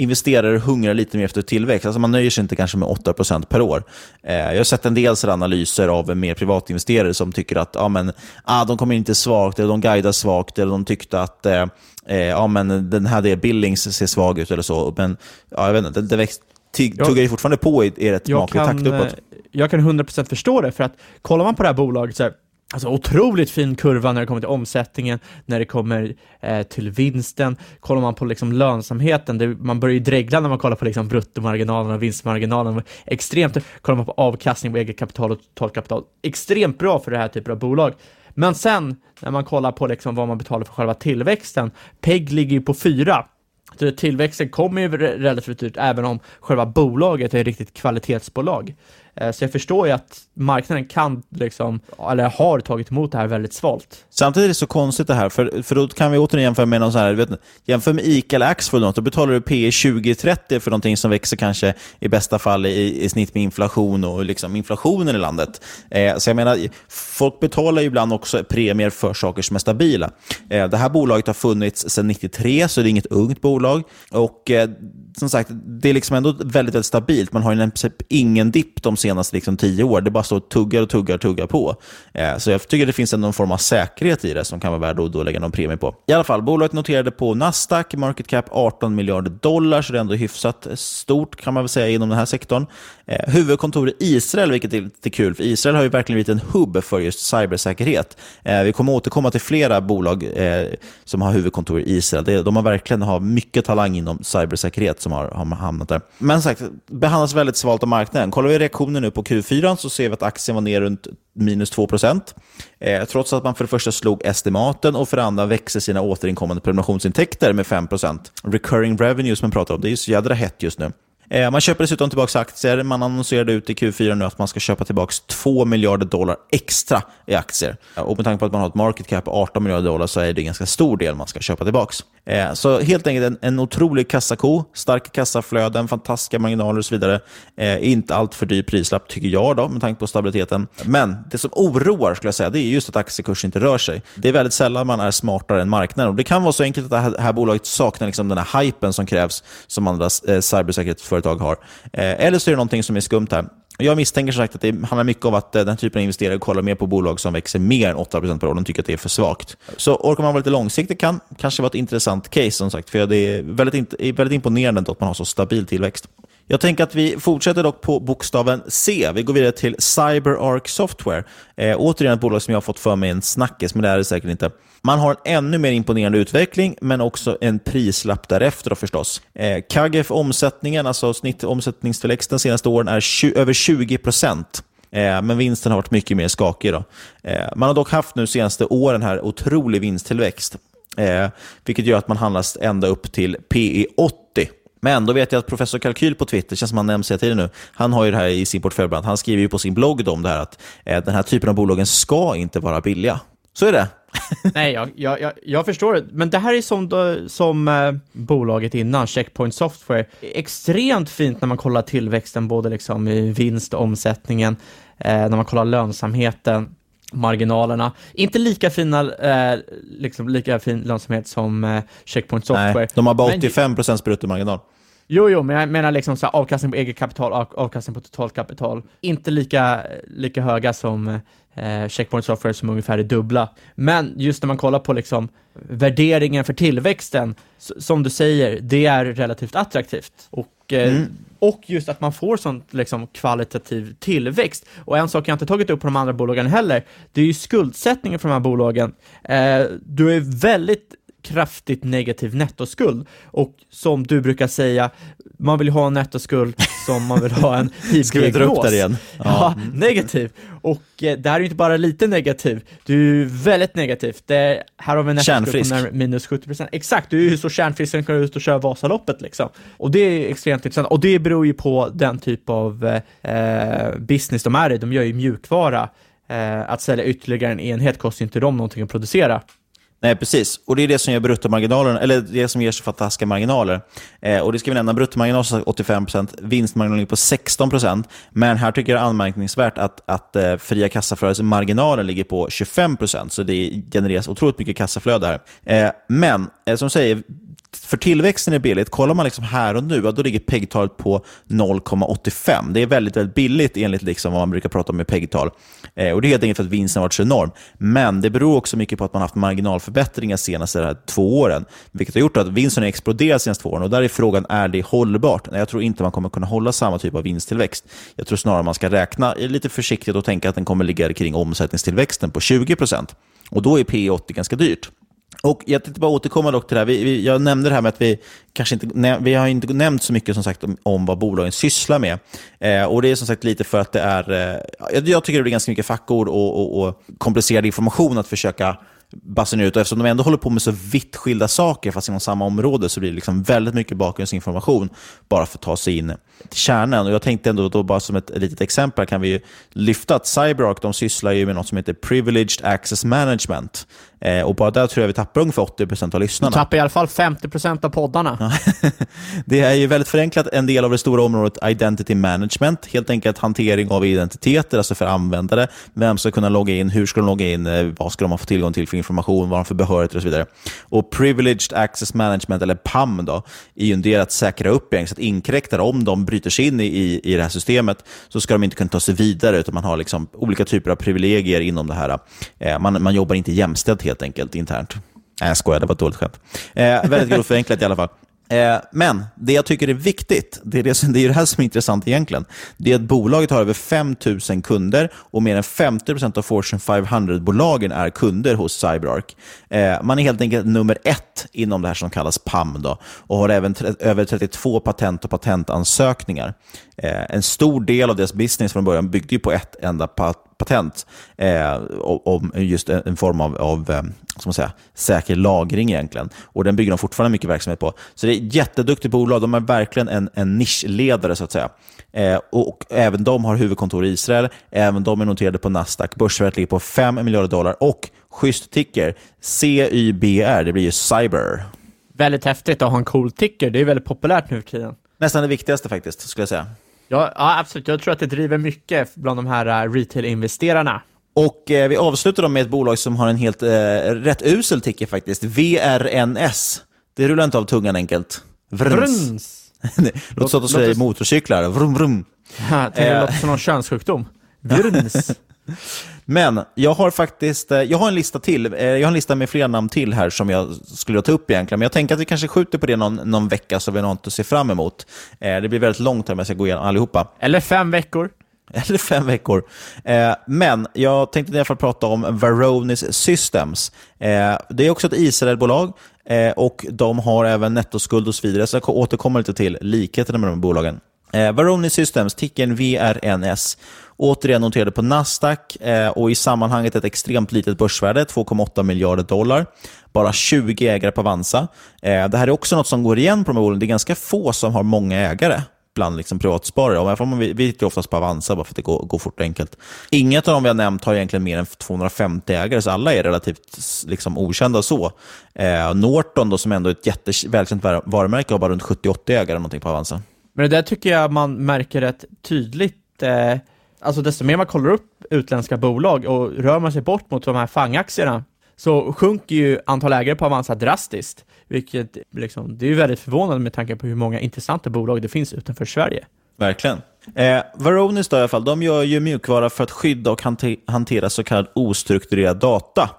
investerare hungrar lite mer efter tillväxt. Alltså man nöjer sig inte kanske med 8% per år. Eh, jag har sett en del analyser av mer privatinvesterare som tycker att ja, men, ah, de kommer inte svagt, eller de guidar svagt, eller de tyckte att eh, ja, men, den här del Billings ser svag ut eller så. Men ja, jag vet inte, det, växt, tuggar ju fortfarande på i, i rätt smaklig takt uppåt. Eh, jag kan 100% förstå det, för att kollar man på det här bolaget så här, Alltså otroligt fin kurva när det kommer till omsättningen, när det kommer eh, till vinsten. Kollar man på liksom lönsamheten, det, man börjar ju dregla när man kollar på liksom bruttomarginalen och vinstmarginalen. Extremt, kollar man på avkastning på eget kapital och totalkapital, extremt bra för det här typen av bolag. Men sen när man kollar på liksom vad man betalar för själva tillväxten, PEG ligger ju på 4. Tillväxten kommer ju relativt dyrt även om själva bolaget är ett riktigt kvalitetsbolag. Eh, så jag förstår ju att marknaden kan, liksom, eller har tagit emot det här väldigt svalt. Samtidigt är det så konstigt det här, för, för då kan vi återigen jämföra med någon sån här, vet, jämför med ICA eller Axfood, då betalar du P 20-30 för någonting som växer kanske i bästa fall i, i snitt med inflation och liksom inflationen i landet. Eh, så jag menar, folk betalar ju ibland också premier för saker som är stabila. Eh, det här bolaget har funnits sedan 93, så det är inget ungt bolag. Och eh, som sagt, det är liksom ändå väldigt, väldigt stabilt. Man har ju ingen dipp de senaste liksom, tio åren. Det bara står och tuggar och tuggar och tuggar på. Eh, så jag tycker det finns någon form av säkerhet i det som kan vara värd att lägga någon premie på. I alla fall, bolaget noterade på Nasdaq, market cap 18 miljarder dollar, så det är ändå hyfsat stort kan man väl säga inom den här sektorn. Eh, huvudkontor i Israel, vilket är lite kul, för Israel har ju verkligen blivit en hubb för just cybersäkerhet. Eh, vi kommer återkomma till flera bolag eh, som har huvudkontor i Israel. Det, de har verkligen har mycket talang inom cybersäkerhet som har, har hamnat där. Men sagt, behandlas väldigt svalt av marknaden. Kollar vi reaktionen nu på Q4 så ser vi att aktien var ner runt minus 2 eh, trots att man för det första slog estimaten och för det andra växer sina återinkommande prenumerationsintäkter med 5% Recurring revenue som man pratar om, det är ju så jädra hett just nu. Eh, man köper dessutom tillbaka aktier. Man annonserade ut i Q4 nu att man ska köpa tillbaka 2 miljarder dollar extra i aktier. Och med tanke på att man har ett market cap på 18 miljarder dollar så är det en ganska stor del man ska köpa tillbaka. Eh, så helt enkelt en, en otrolig kassako, starka kassaflöden, fantastiska marginaler och så vidare. Eh, inte allt för dyr prislapp tycker jag då, med tanke på stabiliteten. Men det som oroar skulle jag säga, det är just att aktiekursen inte rör sig. Det är väldigt sällan man är smartare än marknaden. Och det kan vara så enkelt att det här, här bolaget saknar liksom den här hypen som krävs som andra eh, cybersäkerhetsföretag har. Eh, eller så är det någonting som är skumt här. Jag misstänker sagt att det handlar mycket om att eh, den typen av investerare kollar mer på bolag som växer mer än 8% per år. De tycker att det är för svagt. Så orkar man vara lite långsiktig kan kanske vara ett intressant case som sagt. För det är väldigt, väldigt imponerande att man har så stabil tillväxt. Jag tänker att vi fortsätter dock på bokstaven C. Vi går vidare till CyberArk Software. Eh, återigen ett bolag som jag har fått för mig en snackis, men det är det säkert inte. Man har en ännu mer imponerande utveckling, men också en prislapp därefter då förstås. Eh, KGF omsättningen, alltså snittomsättningstillväxten de senaste åren, är 20, över 20 procent. Eh, men vinsten har varit mycket mer skakig. Då. Eh, man har dock haft nu senaste åren här otrolig vinsttillväxt, eh, vilket gör att man handlas ända upp till PE 80. Men då vet jag att professor Kalkyl på Twitter, känns som han nämns hela tiden nu, han har ju det här i sin portfölj. Han skriver ju på sin blogg om det här att eh, den här typen av bolagen ska inte vara billiga. Så är det. <laughs> Nej, jag, jag, jag, förstår det. Men det här är som, då, som eh, bolaget innan, Checkpoint Software. Extremt fint när man kollar tillväxten, både liksom i vinst och omsättningen, eh, när man kollar lönsamheten marginalerna. Inte lika fina, eh, liksom lika fin lönsamhet som eh, Checkpoint Software. Nej, de har bara 85 procents bruttomarginal. Jo, jo, men jag menar liksom så avkastning på eget kapital, avkastning på totalt kapital. Inte lika, lika höga som eh, Checkpoint Software som ungefär är dubbla. Men just när man kollar på liksom värderingen för tillväxten, som du säger, det är relativt attraktivt. Och, eh, mm. och just att man får sån liksom, kvalitativ tillväxt. Och en sak jag inte tagit upp på de andra bolagen heller, det är ju skuldsättningen för de här bolagen. Eh, du är väldigt kraftigt negativ nettoskuld. Och som du brukar säga, man vill ha en nettoskuld som man vill ha en hiv <laughs> Ska vi dra upp där igen? <laughs> Ja, ja negativ. Och eh, det här är ju inte bara lite negativ, du är väldigt negativt. Det, här har vi en nettoskuld på minus 70%. Exakt, du är ju så kärnfrisk som kan ut och köra Vasaloppet liksom. Och det är extremt intressant. Och det beror ju på den typ av eh, business de är i. De gör ju mjukvara. Eh, att sälja ytterligare en enhet kostar inte dem någonting att producera. Nej, precis. Och det är det som ger bruttomarginalen, eller det som ger så fantastiska marginaler. Eh, och det ska vi nämna, bruttomarginalen 85%, vinstmarginalen på 16%. Men här tycker jag det är anmärkningsvärt att, att eh, fria kassaflödesmarginalen ligger på 25%. Så det genereras otroligt mycket kassaflöde här. Eh, men, eh, som säger, för tillväxten är billigt. Kollar man liksom här och nu, då ligger PEG-talet på 0,85. Det är väldigt, väldigt billigt enligt liksom vad man brukar prata om med PEG-tal. Eh, och det är helt enkelt för att vinsten har varit så enorm. Men det beror också mycket på att man har haft marginalförbättringar de senaste här två åren, vilket har gjort att vinsten har exploderat de senaste två åren. Och där är frågan, är det hållbart? Jag tror inte man kommer kunna hålla samma typ av vinsttillväxt. Jag tror snarare man ska räkna lite försiktigt och tänka att den kommer ligga kring omsättningstillväxten på 20% Och då är P 80 ganska dyrt. Och Jag tänkte bara återkomma dock till det här. Vi, vi, jag nämnde det här med att vi kanske inte, vi har inte nämnt så mycket som sagt om, om vad bolagen sysslar med. Eh, och Det är som sagt lite för att det är, eh, jag, jag, tycker det blir ganska mycket fackord och, och, och komplicerad information att försöka basunera ut. Och eftersom de ändå håller på med så vitt skilda saker, fast inom samma område, så blir det liksom väldigt mycket bakgrundsinformation bara för att ta sig in till kärnan. Och jag tänkte ändå, då bara som ett litet exempel, kan vi lyfta att CyberArk de sysslar ju med något som heter Privileged Access Management. Eh, och bara där tror jag vi tappar ungefär 80% av lyssnarna. Du tappar i alla fall 50% av poddarna. <laughs> det är ju väldigt förenklat en del av det stora området identity management. Helt enkelt hantering av identiteter, alltså för användare. Vem ska kunna logga in, hur ska de logga in, eh, vad ska de få tillgång till för information, vad har de för behörigheter och så vidare. Och privileged access management, eller PAM, då, är ju en del att säkra upp så att inkräktare, om de bryter sig in i, i det här systemet, så ska de inte kunna ta sig vidare, utan man har liksom olika typer av privilegier inom det här. Eh, man, man jobbar inte jämställt helt enkelt internt. Nej, jag skojar, det var ett dåligt skämt. Eh, väldigt grovt förenklat i alla fall. Eh, men det jag tycker är viktigt, det är det, som, det är det här som är intressant egentligen, det är att bolaget har över 5 000 kunder och mer än 50% av Fortune 500-bolagen är kunder hos CyberArk. Eh, man är helt enkelt nummer ett inom det här som kallas PAM då, och har även över 32 patent och patentansökningar. Eh, en stor del av deras business från början byggde på ett enda patent eh, om just en form av, av eh, man säga, säker lagring egentligen. Och den bygger de fortfarande mycket verksamhet på. Så det är ett jätteduktigt bolag. De är verkligen en, en nischledare så att säga. Eh, och även de har huvudkontor i Israel. Även de är noterade på Nasdaq. Börsvärdet ligger på 5 miljarder dollar och schysst ticker, CYBR, det blir ju Cyber. Väldigt häftigt att ha en cool ticker. Det är väldigt populärt nu för tiden. Nästan det viktigaste faktiskt, skulle jag säga. Ja, ja, absolut. Jag tror att det driver mycket bland de här uh, retail-investerarna. Och eh, Vi avslutar med ett bolag som har en helt eh, rätt usel ticker faktiskt. VRNS. Det rullar inte av tungan enkelt. Vrns. Vrns. <laughs> låter som att de säger motorcyklar. Vrum, vrum. Ja, det eh. låter som någon könssjukdom. Vrns. <laughs> Men jag har faktiskt jag har en lista till. Jag har en lista med flera namn till här som jag skulle ta upp egentligen. Men jag tänker att vi kanske skjuter på det någon, någon vecka så vi har något att se fram emot. Det blir väldigt långt här om jag ska gå igenom allihopa. Eller fem veckor. <laughs> Eller fem veckor. Eh, men jag tänkte i alla fall prata om Varonis Systems. Eh, det är också ett Israelbolag eh, och de har även nettoskuld och så vidare. Så jag återkommer lite till likheterna med de här bolagen. Eh, Varonis Systems, ticken VRNS. Återigen noterade på Nasdaq eh, och i sammanhanget ett extremt litet börsvärde, 2,8 miljarder dollar. Bara 20 ägare på Avanza. Eh, det här är också något som går igen på de här bolagen. Det är ganska få som har många ägare bland liksom privatsparare. vi, vi tittar oftast på Avanza bara för att det går, går fort och enkelt. Inget av dem vi har nämnt har egentligen mer än 250 ägare, så alla är relativt liksom, okända så. Eh, Norton, då, som ändå är ett jättevälkänt varumärke, har bara runt 70-80 ägare någonting på Avanza. Men det där tycker jag man märker rätt tydligt. Eh, alltså desto mer man kollar upp utländska bolag och rör man sig bort mot de här fangaktierna så sjunker ju antal ägare på Avanza drastiskt. Vilket liksom, det är väldigt förvånande med tanke på hur många intressanta bolag det finns utanför Sverige. Verkligen. Eh, Varonis då i alla fall, de gör ju mjukvara för att skydda och hantera så kallad ostrukturerad data.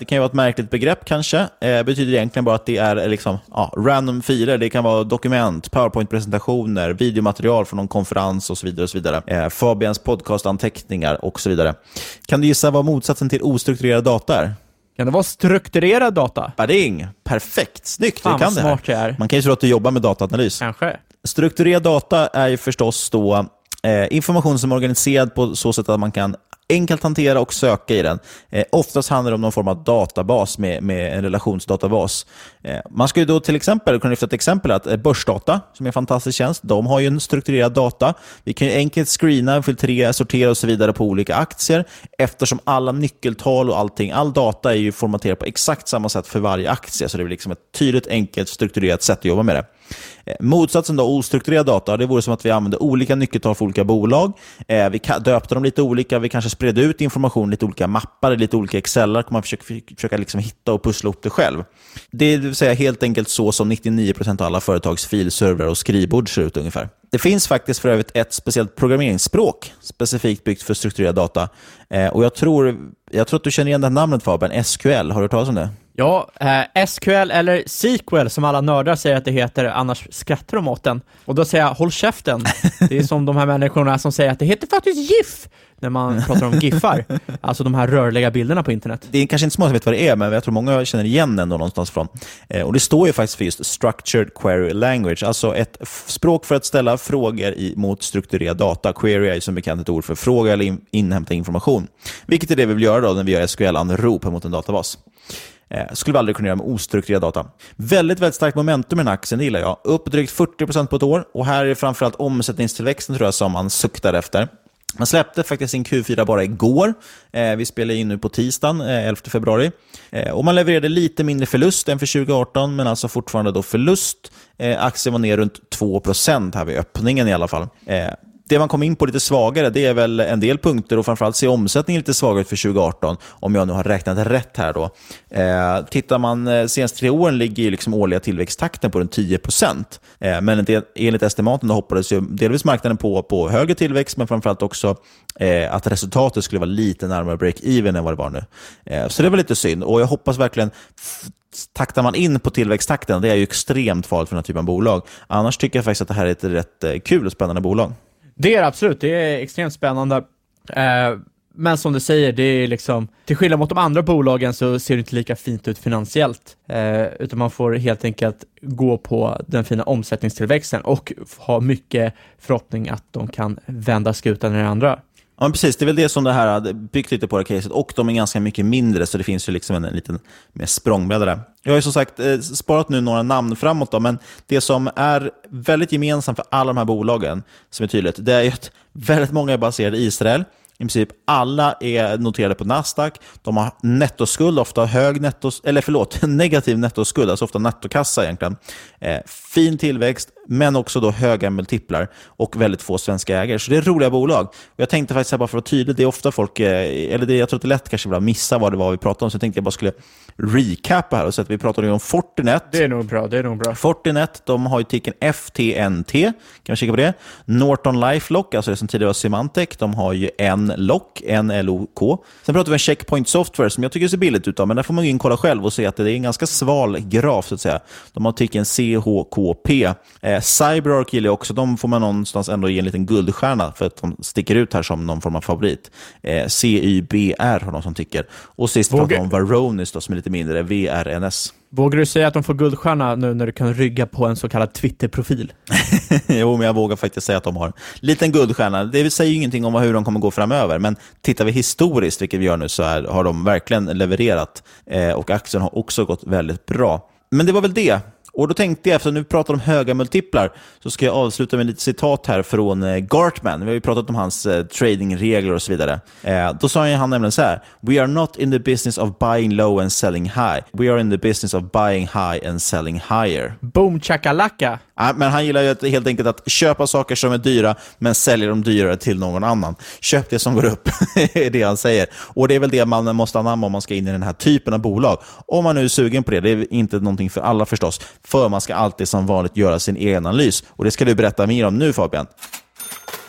Det kan ju vara ett märkligt begrepp kanske. Eh, betyder egentligen bara att det är liksom, ja, random filer. Det kan vara dokument, powerpoint-presentationer, videomaterial från någon konferens och så vidare. och så vidare. Eh, Fabians podcastanteckningar och så vidare. Kan du gissa vad motsatsen till ostrukturerad data är? Kan det vara strukturerad data? Bading! Perfekt! Snyggt! Fan, du kan det smart jag är. Man kan ju tro att du jobbar med dataanalys. Kanske. Strukturerad data är ju förstås då eh, information som är organiserad på så sätt att man kan enkelt hantera och söka i den. Eh, oftast handlar det om någon form av databas med, med en relationsdatabas. Eh, man skulle då till exempel kunna lyfta ett exempel att eh, Börsdata, som är en fantastisk tjänst, de har ju en strukturerad data. Vi kan enkelt screena, filtrera, sortera och så vidare på olika aktier eftersom alla nyckeltal och allting, all data är ju formaterad på exakt samma sätt för varje aktie. Så det är liksom ett tydligt, enkelt, strukturerat sätt att jobba med det. Eh, motsatsen då, ostrukturerad data, det vore som att vi använder olika nyckeltal för olika bolag. Eh, vi döpte dem lite olika, vi kanske spred ut information i lite olika mappar, lite olika excelar, kommer man försöka, försöka liksom hitta och pussla ihop det själv. Det vill säga helt enkelt så som 99% av alla företags filservrar och skrivbord ser ut ungefär. Det finns faktiskt för övrigt ett speciellt programmeringsspråk specifikt byggt för strukturerad data. Eh, och jag tror, jag tror att du känner igen det namnet Fabian, SQL. Har du hört talas om det? Ja, eh, SQL eller SQL som alla nördar säger att det heter, annars skrattar de åt den. Och då säger jag, håll käften. Det är som de här människorna som säger att det heter faktiskt GIF när man pratar om GIFar. <laughs> Alltså de här rörliga bilderna på internet. Det är kanske inte så många som vet vad det är, men jag tror många känner igen den någonstans från. Eh, och det står ju faktiskt för just Structured Query Language, alltså ett språk för att ställa frågor i, mot strukturerad data. Query är som bekant ett ord för fråga eller in, inhämta information. Vilket är det vi vill göra då när vi gör SQL-anrop mot en databas. Eh, skulle vi aldrig kunna göra med ostrukturerad data. Väldigt, väldigt starkt momentum i den här aktien, det gillar jag. Upp drygt 40% på ett år och här är det framförallt omsättningstillväxten tror jag som man suktar efter. Man släppte faktiskt sin Q4 bara igår. Eh, vi spelar in nu på tisdagen, eh, 11 februari. Eh, och man levererade lite mindre förlust än för 2018, men alltså fortfarande då förlust. Eh, aktien var ner runt 2% här vid öppningen i alla fall. Eh, det man kom in på lite svagare, det är väl en del punkter och framförallt ser omsättningen lite svagare ut för 2018, om jag nu har räknat rätt här då. Eh, tittar man eh, senaste tre åren ligger ju liksom årliga tillväxttakten på runt 10 Eh, men enligt estimaten då hoppades ju delvis marknaden på, på högre tillväxt, men framförallt också eh, att resultatet skulle vara lite närmare break-even än vad det var nu. Eh, så det var lite synd och jag hoppas verkligen taktar man in på tillväxttakten, det är ju extremt farligt för den här typen av bolag. Annars tycker jag faktiskt att det här är ett rätt eh, kul och spännande bolag. Det är det absolut, det är extremt spännande. Eh, men som du säger, det är liksom, till skillnad mot de andra bolagen så ser det inte lika fint ut finansiellt, eh, utan man får helt enkelt gå på den fina omsättningstillväxten och ha mycket förhoppning att de kan vända skutan i det andra. Ja, men precis. Det är väl det som det här hade byggt lite på det caset. Och de är ganska mycket mindre, så det finns ju liksom en, en liten mer språngbräda där. Jag har ju som sagt eh, sparat nu några namn framåt, då, men det som är väldigt gemensamt för alla de här bolagen, som är tydligt, det är att väldigt många är baserade i Israel. I princip alla är noterade på Nasdaq. De har nettoskuld, ofta hög nettos, eller förlåt, <laughs> negativ nettoskuld, alltså ofta nettokassa egentligen. Eh, fin tillväxt, men också då höga multiplar och väldigt få svenska ägare. Så det är roliga bolag. Och jag tänkte faktiskt, bara för att vara tydlig, det är ofta folk, eh, eller det, jag tror att det är lätt kanske att missa vad det var vi pratade om, så jag tänkte jag bara skulle recapa här och säga att vi pratade om Fortinet. Det är nog bra. det är nog bra. Fortinet, de har ju ticken FTNT, kan man kika på det. Norton LifeLock, alltså det som tidigare var Symantec, de har ju en lock, en LOK. Sen pratar vi om Checkpoint Software som jag tycker ser billigt ut, men där får man in och kolla själv och se att det är en ganska sval graf, så att säga. De har ticken CHKP. Eh, Cyberark gillar jag också. De får man någonstans ändå ge en liten guldstjärna för att de sticker ut här som någon form av favorit. Eh, CYBR har de som tycker. Och sist Vågar... pratar vi om Varonis då, som är lite mindre, VRNS. Vågar du säga att de får guldstjärna nu när du kan rygga på en så kallad Twitter-profil? <laughs> jo, men jag vågar faktiskt säga att de har en liten guldstjärna. Det säger ju ingenting om hur de kommer gå framöver, men tittar vi historiskt, vilket vi gör nu, så är, har de verkligen levererat eh, och aktien har också gått väldigt bra. Men det var väl det. Och då tänkte jag, eftersom vi pratar om höga multiplar, så ska jag avsluta med lite citat här från eh, Gartman. Vi har ju pratat om hans eh, tradingregler och så vidare. Eh, då sa han nämligen så här. We are not in the business of buying low and selling high. We are in the business of buying high and selling higher. Boom chakalaka! Ja, men han gillar ju helt enkelt att köpa saker som är dyra, men sälja dem dyrare till någon annan. Köp det som går upp, <laughs> är det han säger. Och det är väl det man måste anamma om man ska in i den här typen av bolag. Om man nu är sugen på det. Det är inte någonting för alla förstås. För man ska alltid som vanligt göra sin egen analys. Och det ska du berätta mer om nu Fabian.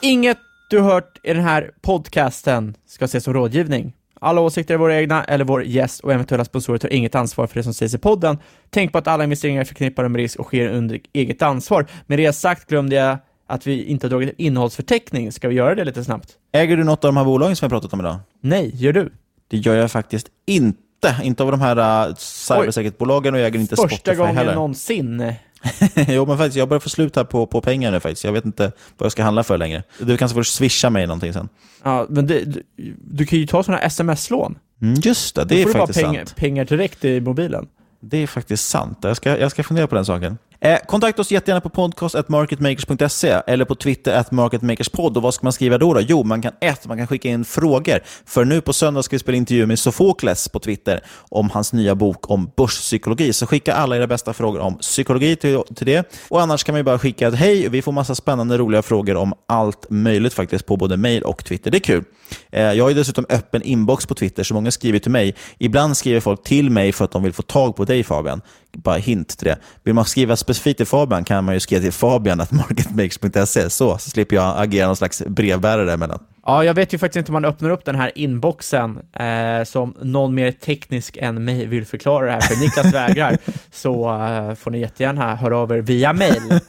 Inget du hört i den här podcasten ska ses som rådgivning. Alla åsikter är våra egna, eller vår gäst och eventuella sponsorer tar inget ansvar för det som sägs i podden. Tänk på att alla investeringar är förknippade med risk och sker under eget ansvar. Med det sagt glömde jag att vi inte har dragit en innehållsförteckning. Ska vi göra det lite snabbt? Äger du något av de här bolagen som vi har pratat om idag? Nej, gör du? Det gör jag faktiskt inte. Inte av de här uh, cybersäkerhetsbolagen och jag äger inte Första Spotify gången heller. någonsin. <laughs> jo, men faktiskt, jag börjar få slut här på, på pengar nu faktiskt. Jag vet inte vad jag ska handla för längre. Du kanske får swisha mig någonting sen. Ja, men det, du, du kan ju ta sådana sms-lån. Mm, just det, det är faktiskt sant. Då får du bara pengar, pengar direkt i mobilen. Det är faktiskt sant. Jag ska, jag ska fundera på den saken. Eh, kontakta oss jättegärna på podcast.marketmakers.se eller på Twitter at marketmakerspod. Och vad ska man skriva då? då? Jo, man kan ett, man kan skicka in frågor. För nu på söndag ska vi spela intervju med Sofokles på Twitter om hans nya bok om börspsykologi. Så skicka alla era bästa frågor om psykologi till, till det. Och annars kan man bara skicka ett hej. Vi får massa spännande, roliga frågor om allt möjligt faktiskt på både mail och Twitter. Det är kul. Eh, jag har ju dessutom öppen inbox på Twitter, så många skriver till mig. Ibland skriver folk till mig för att de vill få tag på dig Fabian. Bara hint till det. Vill man skriva specifikt till Fabian kan man ju skriva till fabian.marketmakers.se så, så slipper jag agera någon slags brevbärare emellan. Ja, jag vet ju faktiskt inte om man öppnar upp den här inboxen eh, som någon mer teknisk än mig vill förklara det här, för Niklas <laughs> vägrar, så eh, får ni jättegärna höra av er via mail. <laughs>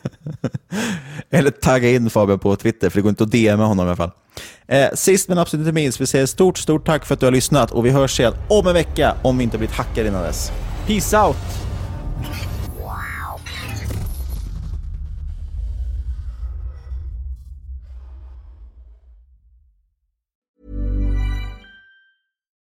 Eller tagga in Fabian på Twitter, för det går inte att DMa honom i alla fall. Eh, sist men absolut inte minst, vi säger stort, stort tack för att du har lyssnat och vi hörs igen om en vecka om vi inte blivit hackade innan dess. Peace out!